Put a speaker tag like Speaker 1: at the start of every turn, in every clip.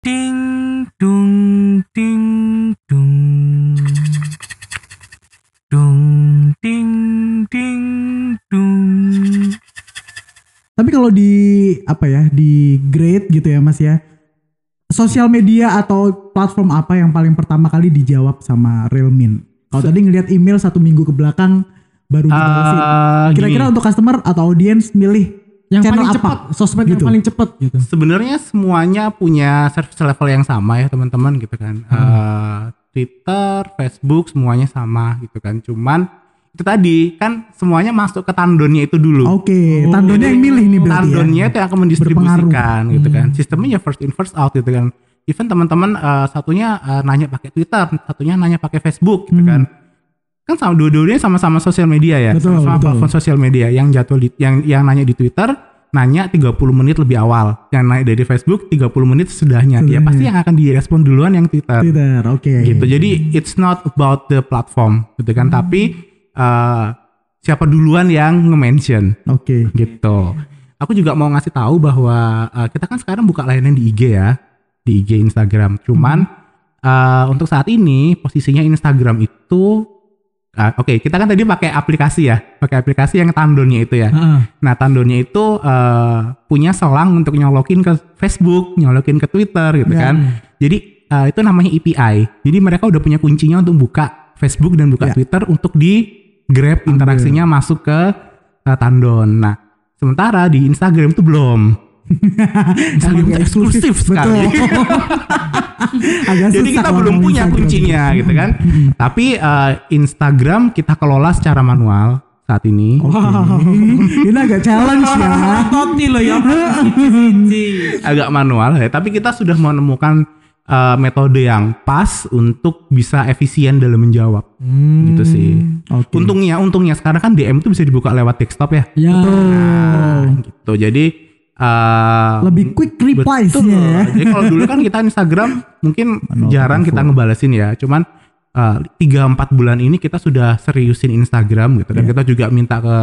Speaker 1: Ding dung ding dung. Dung ding ding dung.
Speaker 2: Tapi kalau di apa ya di grade gitu ya Mas ya. Sosial media atau platform apa yang paling pertama kali dijawab sama Realmin? Kalau tadi ngelihat email satu minggu ke belakang baru.
Speaker 3: Eh,
Speaker 2: Kira-kira untuk customer atau audiens milih
Speaker 4: Yang
Speaker 2: channel
Speaker 4: paling
Speaker 2: apa?
Speaker 4: cepat, sosmed
Speaker 2: Gitu.
Speaker 4: yang paling cepat gitu.
Speaker 3: sebenarnya semuanya punya service level yang sama ya teman-teman gitu kan.
Speaker 2: Hmm.
Speaker 3: Eh, Twitter, Facebook semuanya sama gitu kan. Cuman itu tadi kan semuanya masuk ke tandonnya itu dulu.
Speaker 2: Oke, tandonnya yang milih nih berarti
Speaker 3: Tandonnya
Speaker 2: ya.
Speaker 3: itu yang akan mendistribusikan gitu kan. Sistemnya ya first in first out gitu kan. Even teman-teman eh, satunya eh, nanya pakai Twitter, satunya nanya pakai Facebook gitu kan. Kan sama dua-duanya sama-sama sosial media ya.
Speaker 2: Hmm. Betul,
Speaker 3: sama
Speaker 2: betul.
Speaker 3: platform sosial media. Yang jadwal di, yang yang nanya di Twitter nanya 30 menit lebih awal. Yang naik dari Facebook 30 menit sesudahnya. Ya pasti yang akan direspon duluan yang Twitter
Speaker 2: Twitter, oke.
Speaker 3: gitu. Jadi it's not about the platform gitu kan, tapi eh, siapa duluan yang nge-mention
Speaker 2: Oke.
Speaker 3: gitu. Aku juga mau ngasih tahu bahwa eh, kita kan sekarang buka layanan di IG ya, di IG Instagram. Cuman eh, untuk saat ini posisinya Instagram itu ah, Oke, kita kan tadi pakai aplikasi ya, pakai aplikasi yang tandonnya itu ya.
Speaker 4: Heeh.
Speaker 3: Nah, tandonnya itu eh, punya selang untuk nyolokin ke Facebook, nyolokin ke Twitter gitu
Speaker 2: Ya.
Speaker 3: kan. Jadi eh, itu namanya API. Jadi mereka udah punya kuncinya untuk buka Facebook dan buka
Speaker 2: Ya.
Speaker 3: Twitter untuk di grab interaksinya masuk ke eh, tandon. Nah, sementara di Instagram itu belum.
Speaker 2: Agak
Speaker 3: eksklusif sekali.
Speaker 2: Betul. Agak
Speaker 3: Jadi kita belum punya
Speaker 2: Instagram.
Speaker 3: kuncinya gitu kan. Tapi eh, Instagram kita kelola secara manual saat ini.
Speaker 2: Wow, ini agak challenge ya.
Speaker 4: Toti loh ya.
Speaker 3: agak manual ya, tapi kita sudah menemukan uh, metode yang pas untuk bisa efisien dalam menjawab. Gitu sih.
Speaker 2: Oke.
Speaker 3: Untungnya, untungnya sekarang kan DM itu bisa dibuka lewat desktop ya.
Speaker 4: Ya.
Speaker 3: Nah, gitu. Jadi uh,
Speaker 2: Lebih quick
Speaker 3: betul.
Speaker 2: replies-nya ya.
Speaker 3: Jadi kalau dulu kan kita Instagram mungkin jarang kita ngebalesin ya, cuman uh, tiga empat bulan ini kita sudah seriusin Instagram gitu dan
Speaker 2: Iya.
Speaker 3: kita juga minta ke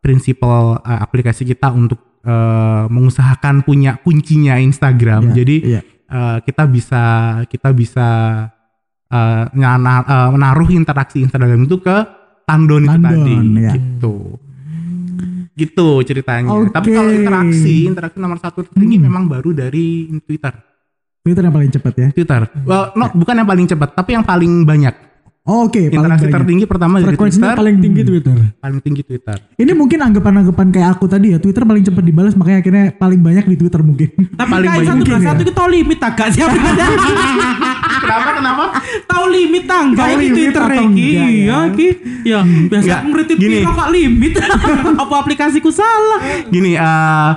Speaker 3: prinsipal uh, aplikasi kita untuk uh, mengusahakan punya kuncinya Instagram.
Speaker 2: Iya,
Speaker 3: Jadi
Speaker 2: iya.
Speaker 3: uh, kita bisa kita bisa uh, nyana- uh, menaruh interaksi Instagram itu ke tandon, itu tadi
Speaker 2: ya.
Speaker 3: gitu. Gitu ceritanya.
Speaker 2: Oke.
Speaker 3: Tapi kalau interaksi, interaksi nomor satu tertinggi memang baru dari Twitter.
Speaker 2: Twitter yang paling cepat ya.
Speaker 3: Twitter. Well, no, bukan yang paling cepat, tapi yang paling banyak.
Speaker 2: Oh, Oke, paling
Speaker 3: Interaksi
Speaker 2: banyak.
Speaker 3: tertinggi pertama dari Twitter.
Speaker 4: paling tinggi Twitter.
Speaker 3: Paling tinggi Twitter.
Speaker 2: Ini mungkin anggapan-anggapan kayak aku tadi ya. Twitter paling cepat dibalas makanya akhirnya paling banyak di Twitter mungkin.
Speaker 4: Tapi
Speaker 3: Paling
Speaker 4: kayak
Speaker 3: banyak
Speaker 4: satu
Speaker 2: ya.
Speaker 4: satu itu tahu limit agak siapa
Speaker 3: kenapa? Kenapa?
Speaker 4: tahu limit tangga di
Speaker 2: limit
Speaker 4: Twitter iki.
Speaker 2: enggak ya?
Speaker 4: Ya iki. Ya, biasa
Speaker 3: gini.
Speaker 4: piro kok limit. Apa aplikasiku salah?
Speaker 3: Gini, eh,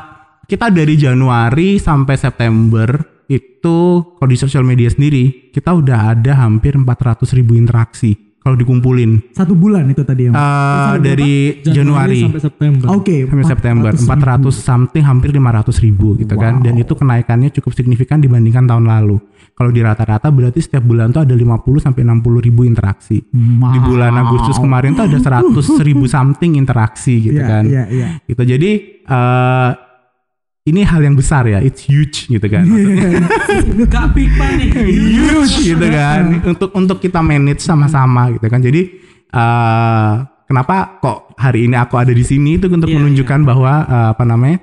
Speaker 3: kita dari Januari sampai September itu kalau di sosial media sendiri kita udah ada hampir 400 ribu interaksi kalau dikumpulin.
Speaker 2: Satu bulan itu tadi ya.
Speaker 3: Eh, dari Januari,
Speaker 4: sampai September.
Speaker 2: Oke,
Speaker 3: sampai September.
Speaker 2: 400
Speaker 3: 400 something hampir 500 ribu gitu kan. Dan itu kenaikannya cukup signifikan dibandingkan tahun lalu. Kalau di rata-rata berarti setiap bulan tuh ada 50 sampai 60 ribu interaksi.
Speaker 2: Wow.
Speaker 3: di bulan Agustus kemarin tuh ada 100 ribu something interaksi gitu
Speaker 2: Iya,
Speaker 3: kan.
Speaker 2: Iya, iya.
Speaker 3: gitu. Jadi eh ini hal yang besar ya it's huge gitu kan.
Speaker 4: Gak big money.
Speaker 3: huge gitu kan untuk untuk kita manage sama-sama gitu kan jadi eh kenapa kok hari ini aku ada di sini itu untuk
Speaker 4: Iya,
Speaker 3: menunjukkan bahwa eh, apa namanya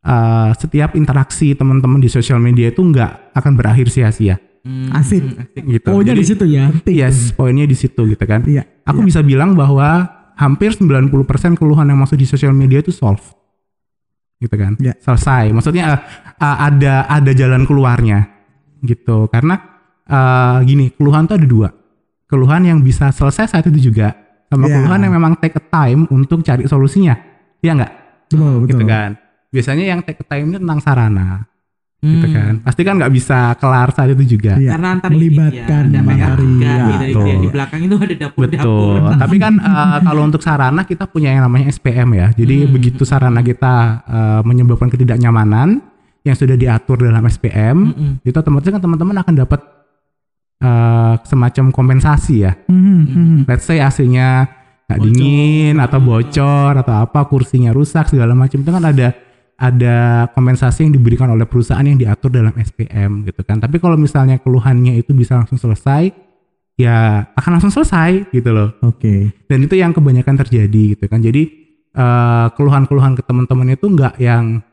Speaker 3: eh, setiap interaksi teman-teman di sosial media itu nggak akan berakhir sia-sia
Speaker 2: Asik.
Speaker 3: gitu
Speaker 4: Pokoknya di
Speaker 3: Jadi,
Speaker 4: situ ya.
Speaker 3: yes poinnya di situ gitu kan
Speaker 2: Iya.
Speaker 3: aku bisa bilang bahwa hampir 90% keluhan yang masuk di sosial media itu solve gitu kan?
Speaker 2: Ya.
Speaker 3: selesai. Maksudnya eh, eh, ada ada jalan keluarnya gitu. Karena eh, gini keluhan tuh ada dua. Keluhan yang bisa selesai saat itu juga sama
Speaker 2: Ya.
Speaker 3: keluhan yang memang take a time untuk cari solusinya. Ya
Speaker 2: Betul, betul.
Speaker 3: gitu kan? Biasanya yang take a time itu tentang sarana gitu
Speaker 4: Hmm.
Speaker 3: kan pasti kan nggak bisa kelar saat itu juga
Speaker 2: Iya.
Speaker 4: Karena antar
Speaker 2: melibatkan
Speaker 4: ya, ada
Speaker 2: materi. Iya,
Speaker 4: dari
Speaker 3: betul.
Speaker 4: di belakang itu ada dapur
Speaker 3: Betul. Tapi kan eh, kalau untuk sarana kita punya yang namanya SPM ya. Jadi
Speaker 4: Hmm.
Speaker 3: begitu sarana kita eh, menyebabkan ketidaknyamanan yang sudah diatur dalam SPM,
Speaker 4: Mm-mm.
Speaker 3: itu otomatis kan teman-teman akan dapat eh, semacam kompensasi ya.
Speaker 2: Mhm, mhm.
Speaker 3: Let's say AC-nya nggak
Speaker 4: Bocor.
Speaker 3: dingin atau bocor atau apa, kursinya rusak segala macam itu kan ada ada kompensasi yang diberikan oleh perusahaan yang diatur dalam SPM gitu kan. Tapi kalau misalnya keluhannya itu bisa langsung selesai, ya akan langsung selesai gitu loh.
Speaker 2: Oke.
Speaker 3: Dan itu yang kebanyakan terjadi gitu kan. Jadi eh, keluhan-keluhan ke teman-teman itu nggak yang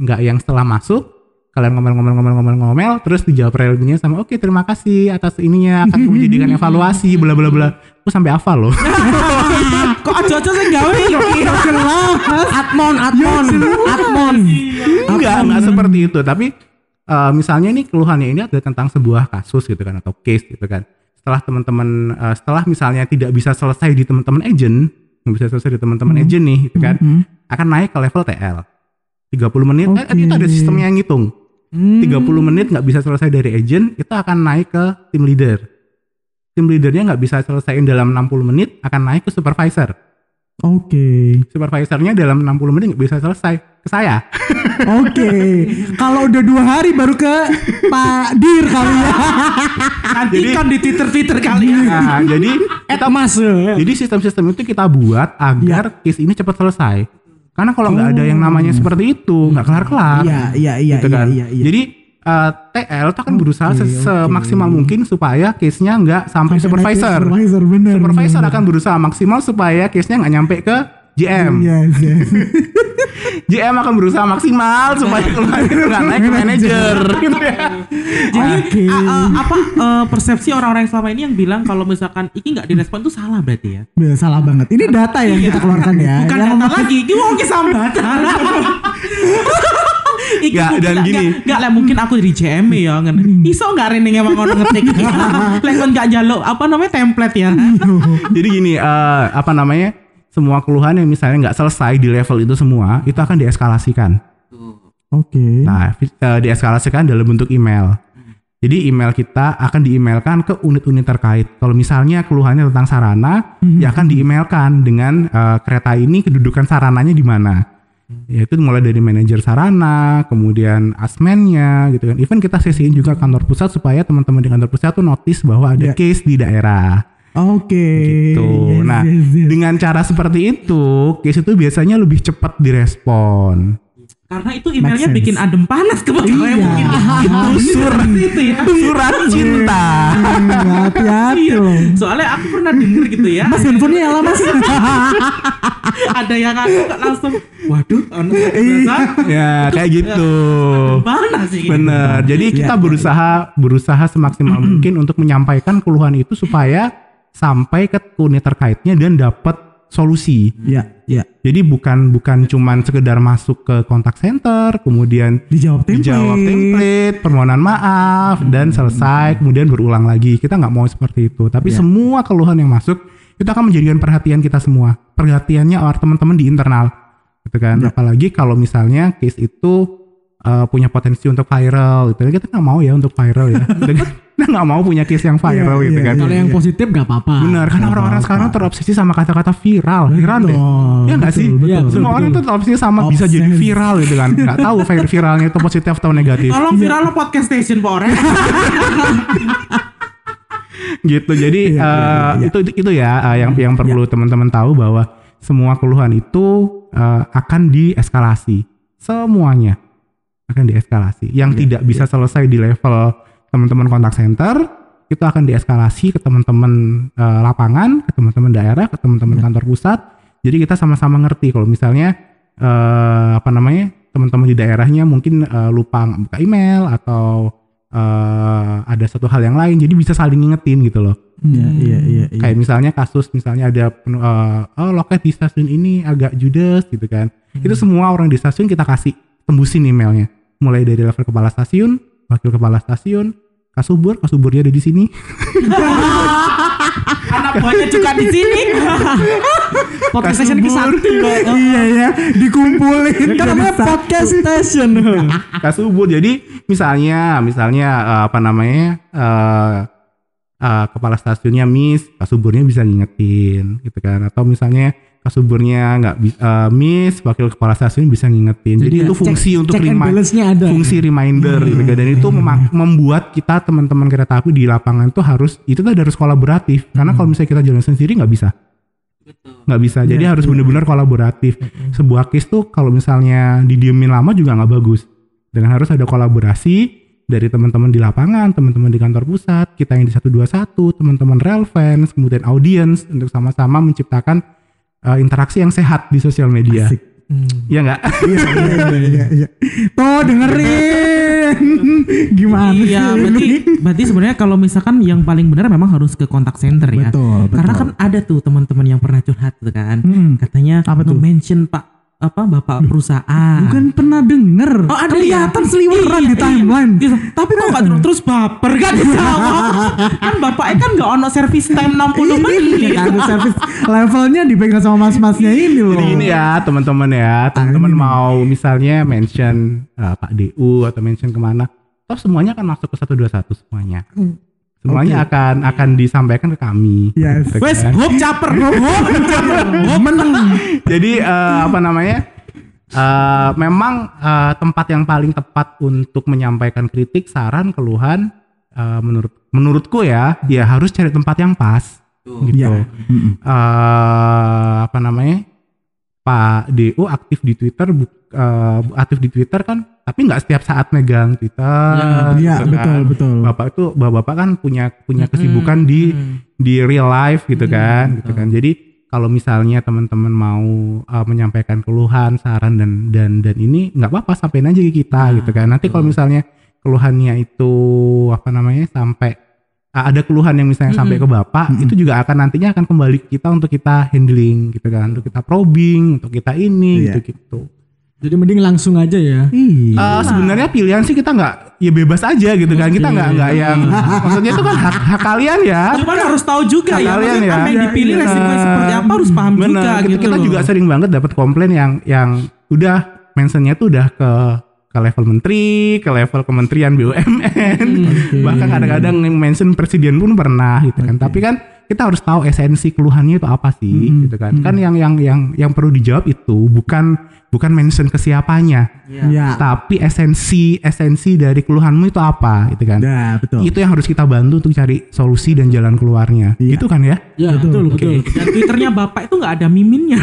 Speaker 3: nggak yang setelah masuk kalian ngomel-ngomel-ngomel-ngomel-ngomel terus dijawab realnya sama oke terima kasih atas ininya akan kami jadikan evaluasi bla bla bla. Aku sampai hafal loh.
Speaker 4: Kok aja-aja sih gawe
Speaker 2: Atmon, Atmon, Atmon.
Speaker 3: enggak, enggak seperti itu. Tapi eh, misalnya nih keluhannya ini adalah tentang sebuah kasus gitu kan atau case gitu kan. Setelah teman-teman eh, setelah misalnya tidak bisa selesai di teman-teman agent, nggak bisa selesai di teman-teman agent nih gitu kan,
Speaker 2: Mhm.
Speaker 3: akan naik ke level TL. 30 menit eh,
Speaker 2: Oke.
Speaker 3: itu ada sistemnya yang ngitung. 30 menit nggak bisa selesai dari agent, itu akan naik ke tim leader. Tim leadernya nggak bisa selesaiin dalam 60 menit, akan naik ke supervisor.
Speaker 2: Oke.
Speaker 3: Supervisornya dalam 60 menit bisa selesai ke saya.
Speaker 2: Oke. Kalau udah dua hari baru ke Pak Dir kali ya.
Speaker 4: Nantikan di Twitter-Twitter kali ya.
Speaker 3: Nah, jadi
Speaker 4: Eta Mas.
Speaker 3: Jadi sistem-sistem itu kita buat agar case ini cepat selesai. Karena kalau nggak ada yang namanya seperti itu, nggak kelar-kelar.
Speaker 2: Iya, iya, iya,
Speaker 3: gitu
Speaker 2: iya,
Speaker 3: kan.
Speaker 2: iya, iya.
Speaker 3: Jadi eh, TL itu akan berusaha
Speaker 2: oke.
Speaker 3: semaksimal mungkin supaya case-nya nggak sampai supervisor.
Speaker 2: Supervisor bener.
Speaker 3: Supervisor
Speaker 2: bener.
Speaker 3: akan berusaha maksimal supaya case-nya nggak nyampe ke GM.
Speaker 2: Iya, iya.
Speaker 3: GM akan berusaha maksimal supaya keluar itu nggak naik ke manajer. gitu ya.
Speaker 4: Jadi a- a- apa eh, persepsi orang-orang yang selama ini yang bilang kalau misalkan iki nggak direspon itu salah berarti ya?
Speaker 2: Salah banget. Ini data yang kita keluarkan ya.
Speaker 4: Bukan
Speaker 2: Yang
Speaker 4: data lagi, iki wong ki sambat. Iki mungkin
Speaker 3: dan
Speaker 4: nggak-
Speaker 3: gini.
Speaker 4: nggak lah mungkin aku di CM ya ngene. Iso nggak rene emang ngono ngetik. Lek kon nggak jaluk apa namanya template ya.
Speaker 3: Jadi gini, eh, apa namanya? Semua keluhan yang misalnya nggak selesai di level itu semua, itu akan dieskalasikan.
Speaker 2: Oke.
Speaker 3: Nah, fi- eh, dieskalasikan dalam bentuk email. Jadi email kita akan diemailkan ke unit-unit terkait. Kalau misalnya keluhannya tentang sarana, ya akan diemailkan dengan eh, kereta ini kedudukan sarananya di mana. Yaitu mulai dari manajer sarana, kemudian asmennya gitu kan. Even kita sesiin juga kantor pusat supaya teman-teman di kantor pusat tuh notice bahwa ada
Speaker 2: Ya.
Speaker 3: case di daerah.
Speaker 2: Oke.
Speaker 3: gitu.
Speaker 2: Yes,
Speaker 3: nah,
Speaker 2: yes, yes.
Speaker 3: dengan cara seperti itu, case itu biasanya lebih cepat direspon.
Speaker 4: Karena itu emailnya bikin adem panas ke
Speaker 2: Iya.
Speaker 4: mungkin.
Speaker 3: Itu surat,
Speaker 4: itu ya.
Speaker 3: surat cinta.
Speaker 2: Hmm, Hati-hati
Speaker 4: Iya. Soalnya aku pernah denger gitu ya.
Speaker 2: Mas handphonenya nyala mas.
Speaker 4: ada yang aku langsung waduh anu
Speaker 2: Iya.
Speaker 3: ya, kayak gitu.
Speaker 4: mana sih gitu.
Speaker 3: Bener. Jadi kita
Speaker 2: Iya.
Speaker 3: berusaha berusaha semaksimal mungkin untuk menyampaikan keluhan itu supaya sampai ke unit terkaitnya dan dapat solusi.
Speaker 2: Iya, iya.
Speaker 3: Jadi bukan bukan cuman sekedar masuk ke kontak center, kemudian
Speaker 2: Dijawab template.
Speaker 3: dijawab template, permohonan maaf dan selesai, kemudian berulang lagi. Kita nggak mau seperti itu. Tapi
Speaker 2: Ya.
Speaker 3: semua keluhan yang masuk itu akan menjadikan perhatian kita semua. Perhatiannya orang teman-teman di internal, gitu kan.
Speaker 2: Ya.
Speaker 3: Apalagi kalau misalnya case itu uh, punya potensi untuk viral, gitu. Kita nggak mau ya untuk viral ya. Kita nggak mau punya case yang viral,
Speaker 2: Iya,
Speaker 3: gitu
Speaker 2: iya,
Speaker 3: kan.
Speaker 2: iya.
Speaker 5: Kalau yang positif gak apa-apa.
Speaker 3: Benar, karena
Speaker 2: Nggak
Speaker 3: orang-orang sekarang terobsesi sama kata-kata viral, viral deh. Ya nggak sih?
Speaker 2: betul,
Speaker 5: Iya,
Speaker 2: betul,
Speaker 3: Semua
Speaker 2: betul.
Speaker 3: orang tuh terobsesi sama bisa jadi viral gitu kan. Nggak tahu vir- viralnya itu positif atau negatif.
Speaker 4: tolong viral lo podcast station Pak
Speaker 3: gitu. Jadi
Speaker 2: Iya, iya,
Speaker 3: eh,
Speaker 2: iya.
Speaker 3: itu itu ya eh, yang yang perlu teman-teman tahu bahwa semua keluhan itu eh, akan dieskalasi. Semuanya akan dieskalasi. Yang
Speaker 2: Iya,
Speaker 3: tidak bisa selesai di level teman-teman kontak center itu akan dieskalasi ke teman-teman eh, lapangan, ke teman-teman daerah, ke teman-teman
Speaker 2: Iya.
Speaker 3: kantor pusat. Jadi kita sama-sama ngerti kalau misalnya eh, apa namanya teman-teman di daerahnya mungkin eh, lupa buka email atau eh, ada satu hal yang lain, jadi bisa saling ngingetin gitu loh.
Speaker 2: Iya, iya, iya. iya.
Speaker 3: Kayak misalnya kasus misalnya ada eh, oh loket di stasiun ini agak judes gitu kan. Itu semua orang di stasiun kita kasih tembusin emailnya. Mulai dari level kepala stasiun, wakil kepala stasiun, kasubur, kasuburnya ada di sini.
Speaker 4: anak buahnya juga di sini
Speaker 5: Podcast station ke satu.
Speaker 2: iya ya, dikumpulin.
Speaker 5: Kan namanya podcast station.
Speaker 3: kasubur. Jadi misalnya misalnya eh, apa namanya eh, eh, kepala stasiunnya miss, kasuburnya bisa ngingetin gitu kan. Atau misalnya kasuburnya nggak eh, miss, wakil kepala stasiun bisa ngingetin. Jadi, itu
Speaker 5: Cek-
Speaker 3: fungsi untuk
Speaker 5: check and
Speaker 3: remind
Speaker 5: balance-nya ada.
Speaker 3: fungsi reminder gitu kan. dan itu memak- membuat kita teman-teman kereta api di lapangan itu harus itu tuh harus kolaboratif. Karena kalau misalnya kita jalan sendiri nggak bisa. Nggak bisa. Jadi harus benar-benar kolaboratif. Sebuah case tuh kalau misalnya didiemin lama juga nggak bagus. Dengan harus ada kolaborasi dari teman-teman di lapangan teman-teman di kantor pusat kita yang di 121 teman-teman relevance kemudian audience untuk sama-sama menciptakan uh, interaksi yang sehat di sosial media
Speaker 2: Asik.
Speaker 3: ya nggak
Speaker 2: Iya, iya, iya, iya, iya. Tuh dengerin. Gimana sih?
Speaker 4: Iya, berarti berarti sebenarnya kalau misalkan yang paling benar memang harus ke kontak center ya.
Speaker 2: Betul,
Speaker 4: Karena kan ada tuh teman-teman yang pernah curhat tuh kan.
Speaker 2: Hmm.
Speaker 4: Katanya
Speaker 2: Apa tuh?
Speaker 4: mention Pak apa Bapak perusahaan.
Speaker 2: Bukan pernah denger.
Speaker 4: Oh ada ya?
Speaker 2: Kelihatan seliweran
Speaker 4: Iya,
Speaker 2: di
Speaker 4: iya.
Speaker 2: timeline.
Speaker 4: Gitu. Tapi kok gak terus, baper kan dijawab. kan bapaknya kan gak ono service time 60 menit.
Speaker 2: Iya kan service levelnya dipegang sama mas-masnya ini loh.
Speaker 3: Jadi ini ya teman-teman ya, teman-teman
Speaker 2: ini nih.
Speaker 3: mau misalnya mention uh, Pak DU atau mention ke mana, toh semuanya akan masuk ke 121 semuanya. Semuanya akan akan disampaikan ke kami.
Speaker 2: Yes.
Speaker 3: Gitu
Speaker 4: Wes,
Speaker 3: kan.
Speaker 4: hop caper. Hop caper. Hop
Speaker 2: Menang.
Speaker 3: Jadi eh, apa namanya? eh, memang eh, tempat yang paling tepat untuk menyampaikan kritik, saran, keluhan eh, menurut menurutku ya, ya harus cari tempat yang pas. Gitu.
Speaker 2: Iya. Mm-mm.
Speaker 3: eh apa namanya Pak DO aktif di Twitter bu- eh, aktif di Twitter kan tapi nggak setiap saat megang Twitter.
Speaker 2: Iya, betul,
Speaker 3: kan.
Speaker 2: betul.
Speaker 3: Bapak itu bapak-bapak kan punya punya kesibukan di di real life gitu kan gitu kan. Jadi kalau misalnya teman-teman mau uh, menyampaikan keluhan saran dan dan dan ini nggak apa-apa sampein aja ke kita gitu kan. Nanti kalau misalnya keluhannya itu apa namanya sampai uh, ada keluhan yang misalnya sampai ke bapak itu juga akan nantinya akan kembali ke kita untuk kita handling gitu kan untuk kita probing untuk kita ini
Speaker 2: Iya.
Speaker 3: gitu gitu
Speaker 5: Jadi mending langsung aja ya.
Speaker 2: Iya.
Speaker 3: Uh, sebenarnya pilihan sih kita nggak ya bebas aja gitu kan kita nggak nggak yang maksudnya itu kan hak, hak kalian ya
Speaker 4: Cuman harus tahu juga ya,
Speaker 3: Kalian
Speaker 4: maksudnya
Speaker 3: ya.
Speaker 4: apa yang
Speaker 2: Iya,
Speaker 4: dipilih
Speaker 2: iya.
Speaker 4: resikonya seperti apa harus paham
Speaker 3: Bener,
Speaker 4: juga
Speaker 3: kita,
Speaker 4: gitu
Speaker 3: kita
Speaker 4: loh.
Speaker 3: juga sering banget dapat komplain yang yang udah mentionnya tuh udah ke ke level menteri, ke level kementerian BUMN, bahkan kadang-kadang mention presiden pun pernah gitu kan. Tapi kan kita harus tahu esensi keluhannya itu apa sih, gitu kan. Kan yang yang yang yang perlu dijawab itu bukan bukan mention ke siapanya,
Speaker 2: Iya.
Speaker 3: tapi esensi esensi dari keluhanmu itu apa, gitu kan.
Speaker 2: Ya, betul.
Speaker 3: Itu yang harus kita bantu untuk cari solusi dan jalan keluarnya,
Speaker 2: Iya.
Speaker 3: gitu kan ya.
Speaker 5: Ya betul betul.
Speaker 4: Dan twitternya bapak itu nggak ada miminnya.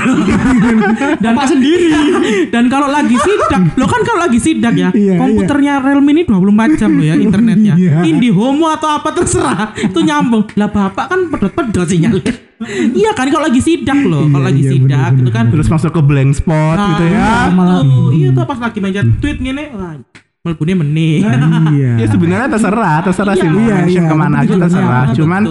Speaker 4: dan bapak sendiri. Dan kalau lagi sidak, lo kan kalau lagi sidak ya,
Speaker 2: Iya,
Speaker 4: komputernya Realme ini 24 jam lo ya internetnya.
Speaker 2: Iya.
Speaker 4: Indihome atau apa terserah, itu nyambung. Lah bapak kan pedot-pedot sinyalnya. Iya kan kalau lagi sidak loh, kalau
Speaker 2: Iya,
Speaker 4: lagi
Speaker 2: iya,
Speaker 4: sidak
Speaker 2: bener,
Speaker 4: itu kan.
Speaker 3: Terus masuk ke blank spot gitu ya.
Speaker 4: Nah,
Speaker 2: malah-
Speaker 4: tuh, iya tuh pas lagi mencet tweet gini, wah, melbunnya meneh.
Speaker 2: Iya.
Speaker 3: Ya sebenarnya terserah, terserah sih mau
Speaker 2: Iya, iya,
Speaker 3: ke mana aja
Speaker 2: betul,
Speaker 3: terserah.
Speaker 4: Betul.
Speaker 3: Cuman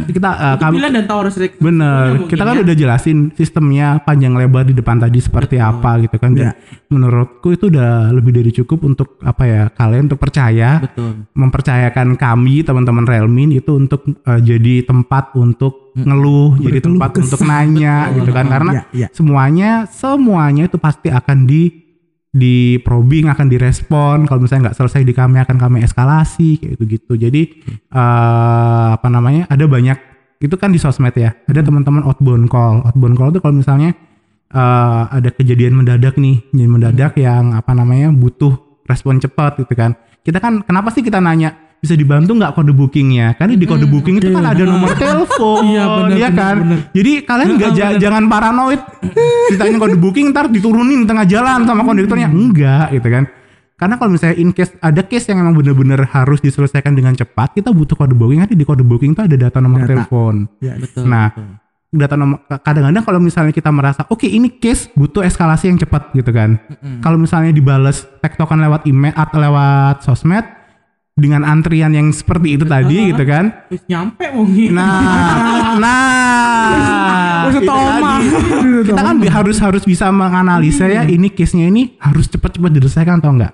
Speaker 3: kita uh, kami
Speaker 4: dan tahu resiko.
Speaker 3: bener,
Speaker 4: mungkin
Speaker 3: kita kan
Speaker 4: ya.
Speaker 3: udah jelasin sistemnya panjang lebar di depan tadi seperti apa gitu kan. Dan
Speaker 2: Iya.
Speaker 3: menurutku itu udah lebih dari cukup untuk apa ya kalian untuk percaya,
Speaker 4: Betul.
Speaker 3: mempercayakan kami teman-teman Realmin itu untuk uh, jadi tempat untuk ngeluh, jadi tempat
Speaker 2: kesah.
Speaker 3: untuk nanya gitu kan. Karena
Speaker 2: Iya, iya.
Speaker 3: semuanya semuanya itu pasti akan di di probing akan direspon. Kalau misalnya nggak selesai di kami akan kami eskalasi kayak gitu gitu jadi eh, apa namanya ada banyak itu kan di sosmed ya. Ada teman-teman outbound call. Outbound call itu kalau misalnya eh, ada kejadian mendadak nih. Jadi mendadak yang apa namanya butuh respon cepat gitu kan. Kita kan kenapa sih kita nanya bisa dibantu nggak kode bookingnya? Kan di kode booking itu kan ada nomor telepon
Speaker 4: Iya, benar,
Speaker 3: ya kan?
Speaker 4: benar.
Speaker 3: jadi kalian nggak ja- jangan paranoid. Ditanya kode booking ntar diturunin tengah jalan sama kondektornya enggak gitu kan. Karena kalau misalnya in case ada case yang memang benar-benar harus diselesaikan dengan cepat kita butuh kode booking. Nanti di kode booking itu ada data nomor
Speaker 2: Data.
Speaker 3: telepon.
Speaker 2: Ya,
Speaker 4: Betul.
Speaker 3: nah
Speaker 4: betul.
Speaker 3: data nomor kadang-kadang kalau misalnya kita merasa oke ini case butuh eskalasi yang cepat gitu kan. Kalau misalnya dibales tektokan lewat email atau lewat sosmed dengan antrian yang seperti itu tadi gitu kan
Speaker 4: Terus nyampe mungkin.
Speaker 3: Nah, nah, itu tadi. kita kan harus harus bisa menganalisa ya ini case-nya ini harus cepat-cepat diselesaikan atau enggak.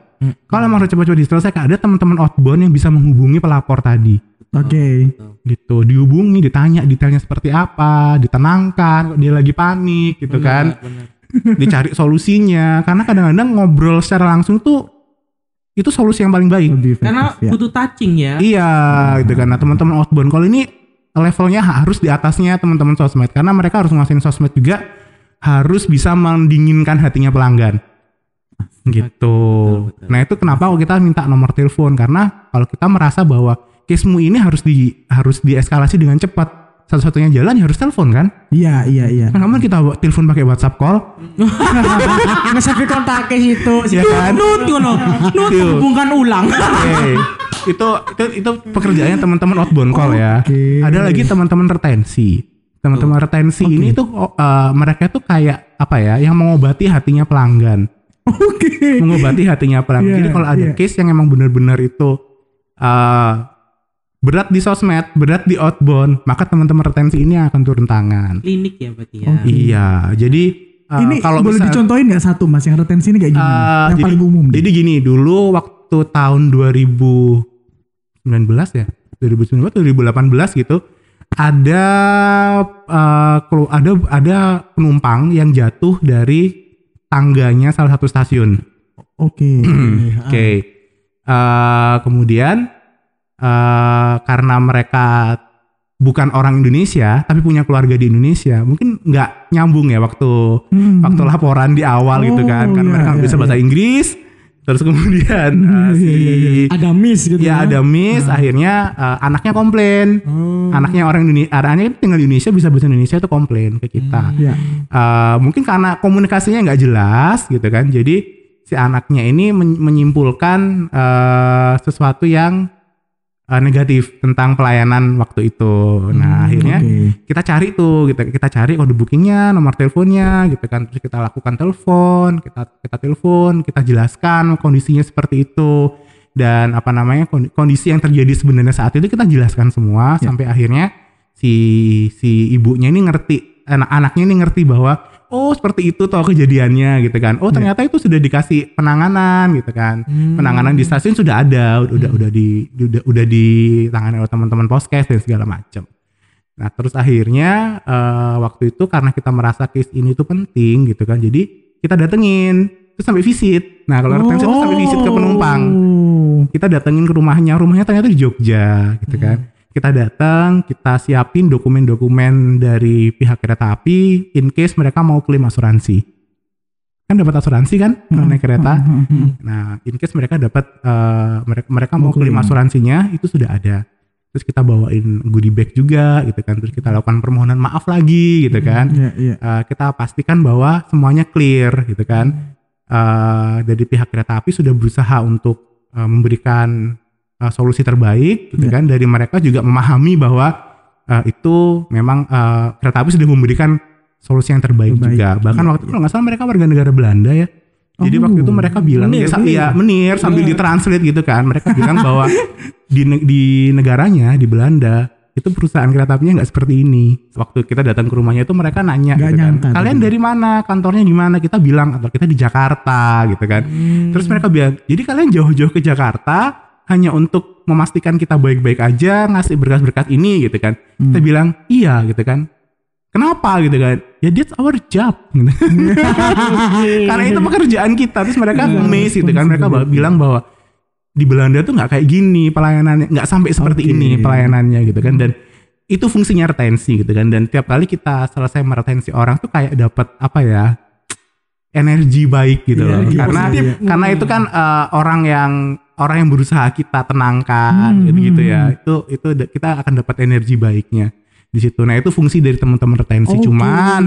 Speaker 3: Kalau emang harus cepat-cepat diselesaikan, ada teman-teman outbound yang bisa menghubungi pelapor tadi.
Speaker 2: Oke.
Speaker 3: Gitu, dihubungi, ditanya detailnya seperti apa, ditenangkan, dia lagi panik gitu kan. Dicari solusinya, karena kadang-kadang ngobrol secara langsung tuh itu solusi yang paling baik.
Speaker 2: Lebih efektif,
Speaker 4: Karena
Speaker 2: ya.
Speaker 4: butuh touching ya.
Speaker 3: Iya, gitu kan. Nah, teman-teman outbound kalau ini levelnya harus di atasnya teman-teman sosmed karena mereka harus ngasihin sosmed juga harus bisa mendinginkan hatinya pelanggan. Gitu. Nah, itu kenapa kalau kita minta nomor telepon karena kalau kita merasa bahwa casemu ini harus di harus dieskalasi dengan cepat. Satu-satunya jalan ya harus telepon kan?
Speaker 2: Iya iya iya.
Speaker 3: Kan kamu kita telepon pakai WhatsApp call,
Speaker 5: Nge-save kontaknya situ.
Speaker 3: ya kan?
Speaker 4: Nut ngono. Nut
Speaker 3: Tuh.
Speaker 4: hubungkan ulang.
Speaker 3: Oke. itu itu itu pekerjaannya teman-teman outbound call ya. Ada lagi teman-teman retensi. Teman-teman retensi ini tuh oh, eh, mereka tuh kayak apa ya, yang mengobati hatinya pelanggan.
Speaker 2: Oke.
Speaker 3: mengobati hatinya pelanggan.
Speaker 2: Iya,
Speaker 3: Jadi kalau ada
Speaker 2: iya.
Speaker 3: case yang emang benar-benar itu eh, berat di sosmed, berat di outbound, maka teman-teman retensi ini akan turun tangan.
Speaker 4: Klinik ya berarti ya.
Speaker 3: Iya, jadi eh,
Speaker 2: Ini
Speaker 3: kalau
Speaker 2: boleh
Speaker 3: misal-
Speaker 2: dicontohin nggak satu mas yang retensi ini kayak gimana?
Speaker 3: Eh,
Speaker 2: yang
Speaker 3: jadi,
Speaker 2: paling umum. deh.
Speaker 3: Jadi gini, dulu waktu tahun 2019 ya, 2019 2018 gitu, ada eh, kelu- ada ada penumpang yang jatuh dari tangganya salah satu stasiun.
Speaker 2: Oke.
Speaker 3: Oke. Eh, kemudian eh, karena mereka bukan orang Indonesia tapi punya keluarga di Indonesia, mungkin nggak nyambung ya waktu
Speaker 2: Hmm.
Speaker 3: waktu laporan di awal gitu kan,
Speaker 2: Oh,
Speaker 3: kan
Speaker 2: iya,
Speaker 3: mereka
Speaker 2: iya,
Speaker 3: bisa bahasa Inggris, terus kemudian eh, si
Speaker 5: Ada miss gitu.
Speaker 3: ya ada miss, akhirnya eh, anaknya komplain,
Speaker 5: Oh.
Speaker 3: anaknya orang Indonesia, anaknya tinggal di Indonesia bisa bahasa Indonesia itu komplain ke kita.
Speaker 2: Ya.
Speaker 3: Eh, mungkin karena komunikasinya nggak jelas gitu kan, jadi si anaknya ini men- menyimpulkan eh, sesuatu yang eh, negatif tentang pelayanan waktu itu. Nah akhirnya
Speaker 2: Oke.
Speaker 3: kita cari tuh kita kita cari kode bookingnya nomor teleponnya gitu kan terus kita lakukan telepon kita kita telepon kita jelaskan kondisinya seperti itu dan apa namanya kondi- kondisi yang terjadi sebenarnya saat itu kita jelaskan semua
Speaker 2: Ya.
Speaker 3: sampai akhirnya si si ibunya ini ngerti anak anaknya ini ngerti bahwa oh seperti itu toh kejadiannya gitu kan. Oh ternyata itu sudah dikasih penanganan gitu kan. Penanganan di stasiun sudah ada udah udah udah di udah udah ditangani oleh teman-teman poskes dan segala macam Nah terus akhirnya eh, waktu itu karena kita merasa case ini tuh penting gitu kan, jadi kita datengin terus sampai visit. Nah kalau retensi itu sampai visit ke penumpang,
Speaker 2: Oh.
Speaker 3: kita datengin ke rumahnya, rumahnya ternyata di Jogja gitu kan. Kita datang, kita siapin dokumen-dokumen dari pihak kereta api in case mereka mau klaim asuransi. Kan dapat asuransi kan kalau naik kereta. Nah, in case mereka dapat eh, mereka mereka mau
Speaker 2: Mau
Speaker 3: klaim asuransinya itu sudah ada. Terus kita bawain goodie bag juga gitu kan. Terus kita lakukan permohonan maaf lagi gitu kan.
Speaker 2: Iya iya.
Speaker 3: Eh, kita pastikan bahwa semuanya clear gitu kan. Eh, dari pihak kereta api sudah berusaha untuk eh, memberikan eh, solusi terbaik gitu
Speaker 2: Ya.
Speaker 3: kan. Dari mereka juga memahami bahwa eh, itu memang eh, kereta api sudah memberikan solusi yang terbaik,
Speaker 2: Terbaik.
Speaker 3: juga. Bahkan waktu itu kalau nggak salah mereka warga negara Belanda ya. Jadi
Speaker 2: Oh.
Speaker 3: waktu itu mereka bilang
Speaker 5: Menir,
Speaker 3: ya, sa-
Speaker 5: menir.
Speaker 3: iya, menir sambil ditranslate gitu kan. Mereka bilang bahwa di di negaranya di Belanda itu perusahaan kereta apinya nggak seperti ini. Waktu kita datang ke rumahnya itu mereka nanya gitu kan.
Speaker 2: nyangka
Speaker 3: Kalian
Speaker 2: gitu.
Speaker 3: dari mana? Kantornya di mana? Kita bilang kantor kita di Jakarta gitu kan. Terus mereka bilang, "Jadi kalian jauh-jauh ke Jakarta hanya untuk memastikan kita baik-baik aja ngasih berkas-berkas ini gitu kan." Kita bilang, "Iya" gitu kan. Kenapa gitu kan? Ya that's our job. Gitu. Karena itu pekerjaan kita. Terus mereka amazed gitu kan. Mereka bilang bahwa di Belanda tuh nggak kayak gini pelayanannya, nggak sampai seperti
Speaker 2: Oke.
Speaker 3: ini pelayanannya gitu kan. Dan itu fungsinya retensi gitu kan. Dan tiap kali kita selesai meretensi orang tuh kayak dapat apa ya? energi baik gitu
Speaker 2: Iya,
Speaker 3: loh.
Speaker 2: energi
Speaker 3: Karena
Speaker 2: positif.
Speaker 3: karena itu kan eh, orang yang orang yang berusaha kita tenangkan
Speaker 2: Hmm,
Speaker 3: gitu, gitu ya. Itu itu kita akan dapat energi baiknya di situ. Nah, itu fungsi dari teman-teman retensi.
Speaker 2: Oke.
Speaker 3: Cuman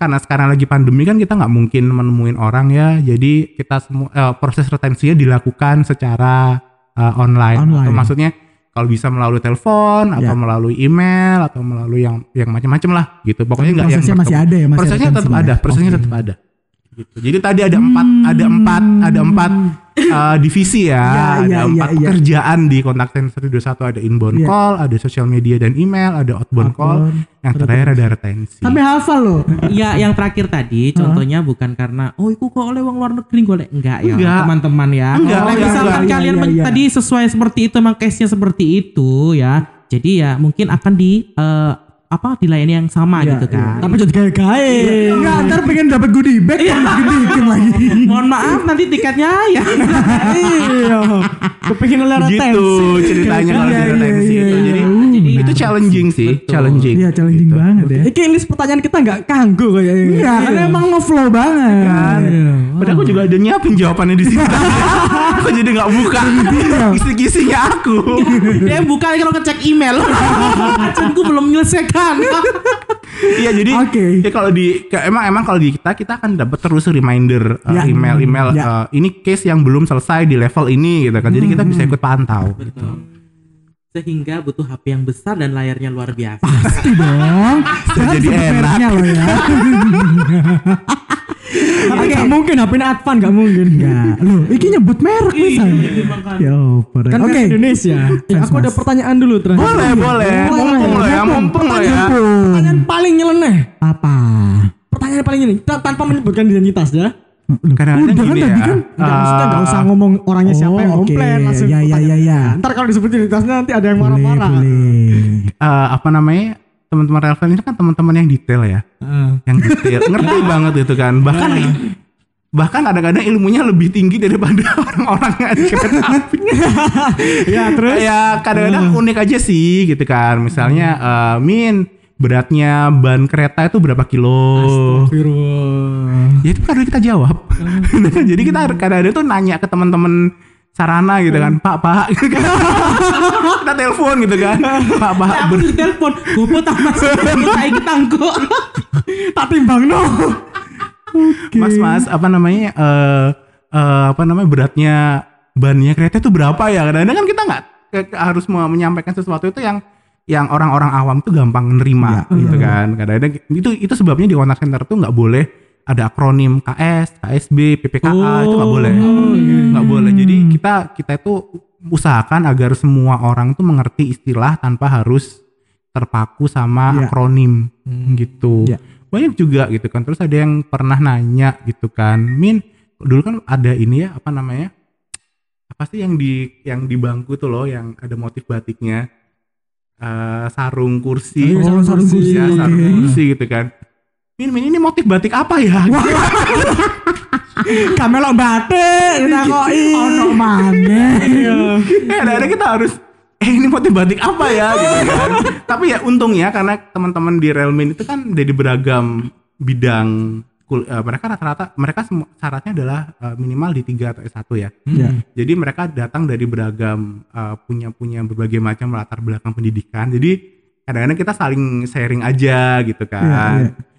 Speaker 3: karena sekarang lagi pandemi kan kita nggak mungkin menemuin orang ya jadi kita semua eh, proses retensinya dilakukan secara eh, online.
Speaker 2: Online.
Speaker 3: Atau maksudnya kalau bisa melalui telepon atau
Speaker 2: Ya.
Speaker 3: melalui email atau melalui yang yang macam-macam lah gitu pokoknya nggak yang
Speaker 2: prosesnya masih ada ya, masih
Speaker 3: prosesnya tetap
Speaker 2: retensinya
Speaker 3: ada
Speaker 2: ya?
Speaker 3: prosesnya
Speaker 2: Oke.
Speaker 3: tetap ada gitu jadi tadi ada empat ada empat ada empat eh, divisi ya,
Speaker 2: Ya,
Speaker 3: ada
Speaker 2: ya,
Speaker 3: empat
Speaker 2: ya, ya.
Speaker 3: pekerjaan di kontak center 121 ada inbound
Speaker 2: Ya.
Speaker 3: call ada social media dan email ada outbound call yang terakhir ada retensi
Speaker 2: Tapi hafal loh.
Speaker 4: Ya yang terakhir tadi contohnya bukan karena oh itu kok oleh uang luar negeri golek enggak ya
Speaker 3: Enggak.
Speaker 4: teman-teman ya.
Speaker 3: Enggak,
Speaker 4: Kalau
Speaker 3: enggak,
Speaker 4: misalkan
Speaker 2: enggak.
Speaker 4: kalian
Speaker 2: Iya, iya, iya.
Speaker 4: tadi sesuai seperti itu emang case-nya seperti itu ya. Jadi ya mungkin akan di eh, apa dilayani yang sama
Speaker 2: Iya,
Speaker 4: gitu kan.
Speaker 5: Tapi jadi gaya-gaya.
Speaker 2: Enggak, ntar pengen dapat goodie bag
Speaker 3: Iya.
Speaker 2: bikin lagi.
Speaker 4: Mohon maaf nanti tiketnya ya.
Speaker 5: Iya. Kepingin oleh
Speaker 3: gitu
Speaker 5: retensi.
Speaker 3: ceritanya kalau
Speaker 2: Iya,
Speaker 3: di
Speaker 2: iya,
Speaker 3: retensi
Speaker 2: iya,
Speaker 3: itu
Speaker 2: iya.
Speaker 3: jadi
Speaker 4: Jadi.
Speaker 3: Itu challenging sih,
Speaker 4: Betul.
Speaker 3: challenging.
Speaker 2: Iya challenging
Speaker 3: Gitu.
Speaker 2: banget ya.
Speaker 5: Iki list pertanyaan kita nggak kanggo kayaknya.
Speaker 2: Iya, karena emang ngeflow banget.
Speaker 3: Kan.
Speaker 5: Iya.
Speaker 3: Padahal aku juga ada nyiapin jawabannya di sini. aku jadi nggak buka kisi-kisinya aku.
Speaker 4: Dia buka kalau ngecek email. Acanku belum menyelesaikan.
Speaker 3: Iya jadi
Speaker 2: Oke.
Speaker 3: ya kalau di ke- emang emang kalau di kita kita akan dapat terus reminder uh,
Speaker 2: Ya.
Speaker 3: email-email
Speaker 2: Ya.
Speaker 3: uh, ini case yang belum selesai di level ini gitu kan. Jadi kita bisa ikut pantau.
Speaker 4: Betul. Sehingga butuh HP yang besar dan layarnya luar biasa.
Speaker 2: Pasti dong.
Speaker 3: Jadi enak.
Speaker 2: loh ya.
Speaker 5: Tapi nggak mungkin HP ini Advan nggak mungkin.
Speaker 2: Enggak. Loh, iki nyebut merek bisa. Ya, oper.
Speaker 5: Kan
Speaker 2: Oke.
Speaker 5: kan Indonesia. Ya, aku ada pertanyaan dulu terakhir.
Speaker 3: Boleh, boleh. Mumpung lo ya, mumpung lo ya.
Speaker 5: Pertanyaan paling nyeleneh.
Speaker 2: Apa?
Speaker 5: Pertanyaan paling ini ta- tanpa menyebutkan identitas ya.
Speaker 3: Kadang-kadang
Speaker 2: udah kan tadi
Speaker 3: ya.
Speaker 2: kan?
Speaker 5: Nggak, maksudnya nggak usah ngomong orangnya siapa
Speaker 2: Oh,
Speaker 5: yang
Speaker 2: oke.
Speaker 5: komplain langsung.
Speaker 2: Ya, ya, ya, ya.
Speaker 5: Ntar kalau disebut identitasnya nanti ada yang marah-marah.
Speaker 3: uh, apa namanya teman-teman relevan ini kan teman-teman yang detail ya,
Speaker 5: Heeh.
Speaker 3: yang detail, ngerti banget itu kan. Bahkan bahkan kadang-kadang ilmunya lebih tinggi daripada orang-orang yang ada kereta api.
Speaker 5: ya terus.
Speaker 3: ya kadang-kadang unik aja sih gitu kan. Misalnya eh, Min beratnya ban kereta itu berapa kilo?
Speaker 5: Astagfirullah.
Speaker 3: Ya itu kadang kita jawab. Jadi kita kadang-kadang tuh nanya ke teman-teman sarana gitu kan, Pak, Pak, gitu kan. kita telepon gitu kan, Pak, Pak,
Speaker 4: Aku
Speaker 3: ber-
Speaker 4: di telepon, gopo tak mas, kita tangko.
Speaker 5: Tak timbang no.
Speaker 3: Mas, Mas, apa namanya? eh eh, apa namanya beratnya bannya kereta itu berapa ya? Kadang-kadang kan kita nggak harus me- menyampaikan sesuatu itu yang yang orang-orang awam tuh gampang nerima
Speaker 2: Iya,
Speaker 3: gitu kan. Kadang-kadang itu itu sebabnya di contact center tuh nggak boleh ada akronim KS, KSB, PPKA itu nggak boleh, nggak boleh. Jadi kita kita itu usahakan agar semua orang tuh mengerti istilah tanpa harus terpaku sama
Speaker 2: Iya.
Speaker 3: akronim gitu.
Speaker 2: Iya.
Speaker 3: Banyak juga gitu kan. Terus ada yang pernah nanya gitu kan, Min, dulu kan ada ini ya apa namanya? Apa sih yang di yang di bangku tuh loh yang ada motif batiknya? Eh, sarung kursi.
Speaker 5: Oh, iya, sarung
Speaker 2: sarung
Speaker 5: kursi.
Speaker 3: Ya,
Speaker 2: kursi,
Speaker 3: sarung
Speaker 2: oke.
Speaker 3: kursi gitu kan. Min, Min ini motif batik apa ya?
Speaker 5: Kamelok batik ditakoki.
Speaker 2: Ono maneh.
Speaker 3: Eh, ada kita harus eh ini motif batik apa ya gitu kan. Tapi ya untungnya karena teman-teman di Realmin itu kan dari beragam bidang kul- eh, mereka rata-rata mereka syaratnya adalah eh, minimal di 3 atau S1 ya.
Speaker 2: Ya.
Speaker 3: Jadi mereka datang dari beragam eh, punya punya berbagai macam latar belakang pendidikan. Jadi kadang-kadang kita saling sharing aja gitu kan.
Speaker 2: Iya, iya.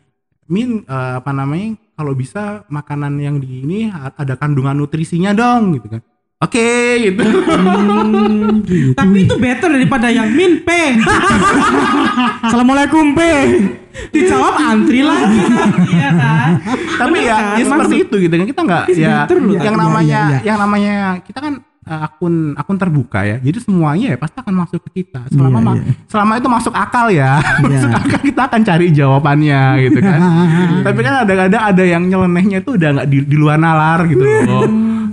Speaker 3: Min eh, apa namanya kalau bisa makanan yang di ini ada kandungan nutrisinya dong gitu kan. Oke gitu.
Speaker 4: Tapi itu better daripada yang min P.
Speaker 5: Assalamualaikum P.
Speaker 4: Dijawab antri lagi. Iya kan?
Speaker 3: Tapi ya,
Speaker 4: kan?
Speaker 3: ya seperti itu gitu kan kita nggak ya yang namanya
Speaker 2: iya, iya.
Speaker 3: yang namanya kita kan eh, akun akun terbuka ya. Jadi semuanya ya pasti akan masuk ke kita. Selama ma-
Speaker 2: iya.
Speaker 3: selama itu masuk akal ya. masuk akal kita akan cari jawabannya gitu kan. Tapi kan ada-ada ada yang nyelenehnya itu udah nggak di, di luar nalar gitu loh.